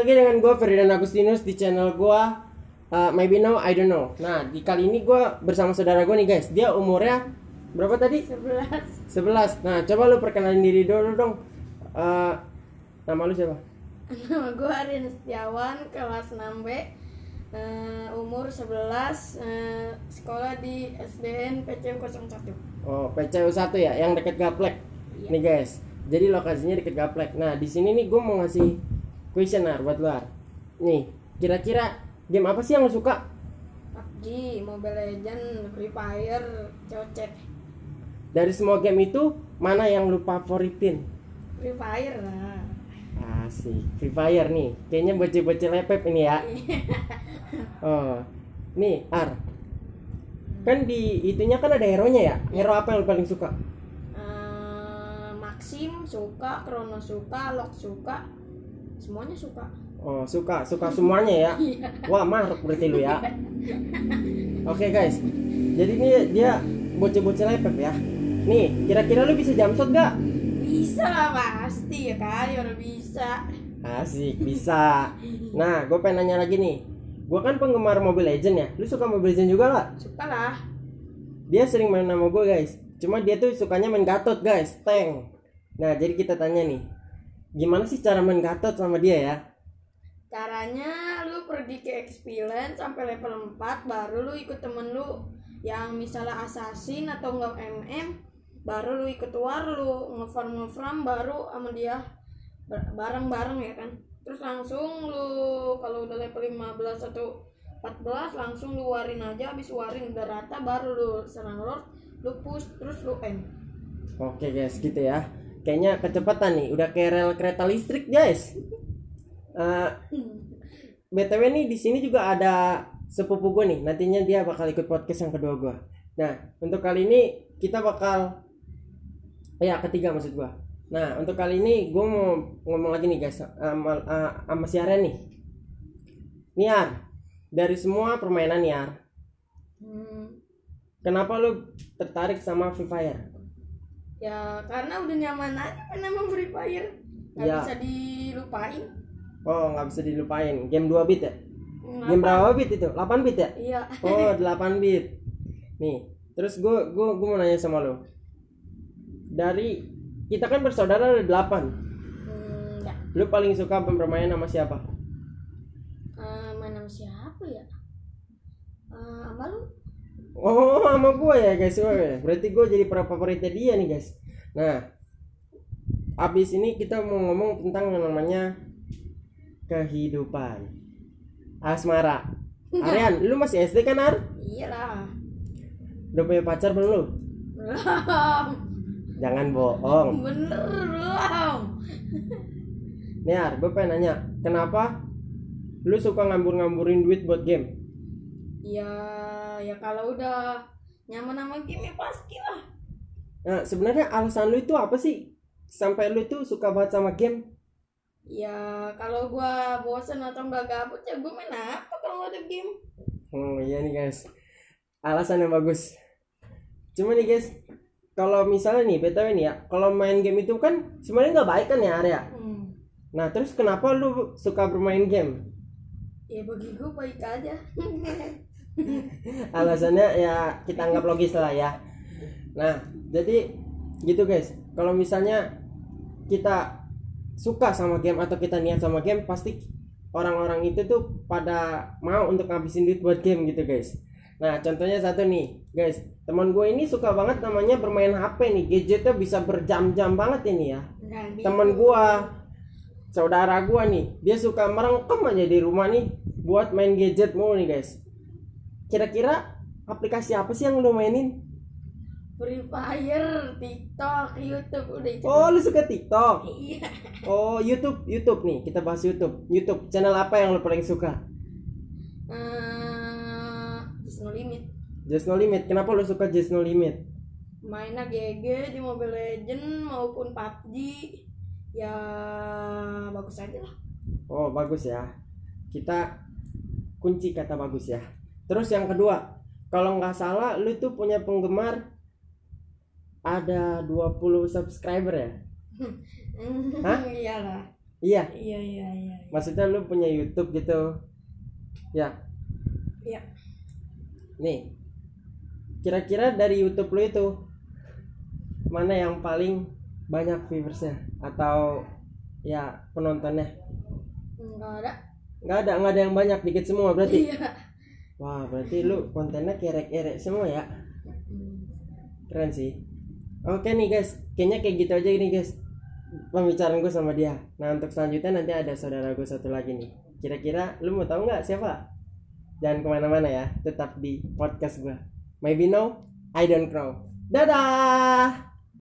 Lagi dengan gue Ferdinand Agustinus di channel gue uh, Maybe Now I Don't Know. Nah di kali ini gue bersama saudara gue nih guys. Dia umurnya berapa tadi? 11 11 Nah coba lu perkenalin diri dulu dong. Uh, nama lu siapa? Nama gue Arin Setiawan kelas 6B Eh, Umur 11 eh, Sekolah di SDN PCU 01 Oh PCU 1 ya, yang deket Gaplek. Iya. Nih guys. Jadi lokasinya deket Gaplek. Nah di sini nih gue mau ngasih questionnaire buat lu. Ar. Nih kira-kira game apa sih yang lu suka? PUBG, Mobile Legend, Free Fire, COC Dari semua game itu mana yang lu favoritin? Free Fire lah Asik, Free Fire nih. Kayaknya bocil-bocil lepep ini ya. Oh, nih Ar. Kan di itunya kan ada hero-nya ya. Hero apa yang lu paling suka? Eh, Maxim suka, Chrono suka, Lock suka Semuanya suka Oh, suka, suka semuanya ya. Wah, maruk berarti lu ya. Oke guys, jadi ini dia bocil-bocil lepep ya. Nih, kira-kira lu bisa jam shot gak? Bisa lah pasti ya kali orang bisa Asik, bisa. Nah, gue pengen nanya lagi nih. Gue kan penggemar Mobile Legend ya. Lu suka Mobile Legend juga gak? Suka lah Dia sering main sama gue guys. Cuma dia tuh sukanya main Gatot guys, tank. Nah, jadi kita tanya nih. Gimana sih cara main Gatot sama dia ya? Caranya lu pergi ke experience sampai level 4 baru lu ikut temen lu yang misalnya assassin atau enggak MM baru lu ikut war lu ngefarm ngefarm baru sama dia Bar- bareng-bareng ya kan terus langsung lu kalau udah level 15 atau 14 langsung lu warin aja habis warin udah rata baru lu serang lord lu push terus lu end Oke guys, gitu ya. Kayaknya kecepatan nih, udah kayak rel kereta listrik guys. Eh, btw nih di sini juga ada sepupu gue nih. Nantinya dia bakal ikut podcast yang kedua gue. Nah, untuk kali ini kita bakal, ya ketiga maksud gue. Nah, untuk kali ini gue mau ngomong lagi nih guys, sama, eh, sama si Arya nih. Niar, dari semua permainan Niar, Hmm, kenapa lu tertarik sama Free Fire? Ya karena udah nyaman aja kan sama Free Fire nggak Ya. bisa dilupain Oh, nggak bisa dilupain. Game 2 bit ya? Ngapa? Game berapa bit itu? 8 bit ya? iya Oh, 8 bit. Nih, terus gue gue gue mau nanya sama lo. Dari kita kan bersaudara ada 8. hmm, ya. Lu paling suka bermain sama siapa? Eh, main sama siapa ya Eh, sama lu Oh, sama gue ya guys. Weh, Berarti gue jadi para favoritnya dia nih guys. Nah, abis ini kita mau ngomong tentang yang namanya kehidupan asmara. Aryan, lu masih SD kan Ar? iyalah Udah punya pacar belum lu? belum Jangan bohong. bener belum Nih Ar, gue pengen nanya, kenapa lu suka ngambur-ngamburin duit buat game? Ya ya kalau udah nyaman sama game ya pasti lah Nah, sebenarnya alasan lu itu apa sih? Sampai lu itu suka banget sama game? ya kalau gua bosen atau nggak gabut ya gua main apa kalau nggak ada game Oh iya nih guys, alasan yang bagus. Cuma nih guys, kalau misalnya nih btw nih ya, kalau main game itu kan sebenarnya nggak baik kan ya Arya? hmm. Nah terus kenapa lu suka bermain game? ya bagi gua baik aja alasannya ya kita anggap logis lah ya. Nah jadi gitu guys. Kalau misalnya kita suka sama game atau kita niat sama game pasti orang-orang itu tuh pada mau untuk ngabisin duit buat game gitu guys. Nah contohnya satu nih guys. Teman gue ini suka banget namanya bermain HP nih. Gadgetnya bisa berjam-jam banget ini ya. Nah, gitu. teman gua saudara gua nih dia suka merengkem aja di rumah nih buat main gadget mulu nih guys kira-kira aplikasi apa sih yang lu mainin Free Fire, TikTok, YouTube udah itu. oh lu suka TikTok Iya. oh YouTube YouTube nih kita bahas YouTube YouTube channel apa yang lu paling suka Eh, just no limit. Just No Limit kenapa lu suka Just No Limit Mainnya GG di Mobile Legend maupun PUBG. Ya bagus aja lah. oh bagus ya kita kunci kata bagus ya terus yang kedua kalau nggak salah lu tuh punya penggemar ada 20 subscriber ya? Hah? Iyalah. iya. Iya iya iya maksudnya lu punya YouTube gitu? Ya. Iya. Nih. Kira-kira dari YouTube lu itu mana yang paling banyak viewersnya? Atau ya penontonnya? Enggak ada. Nggak ada nggak ada yang banyak dikit semua berarti? Iya wah berarti lu kontennya kerek-kerek semua ya? Keren sih. Oke nih guys. Kayaknya kayak gitu aja ini guys pembicaraan gue sama dia. Nah untuk selanjutnya nanti ada saudara gue satu lagi nih. Kira-kira lu mau tahu nggak siapa? Jangan ke mana-mana ya tetap di podcast gue maybe no I don't know. Dadah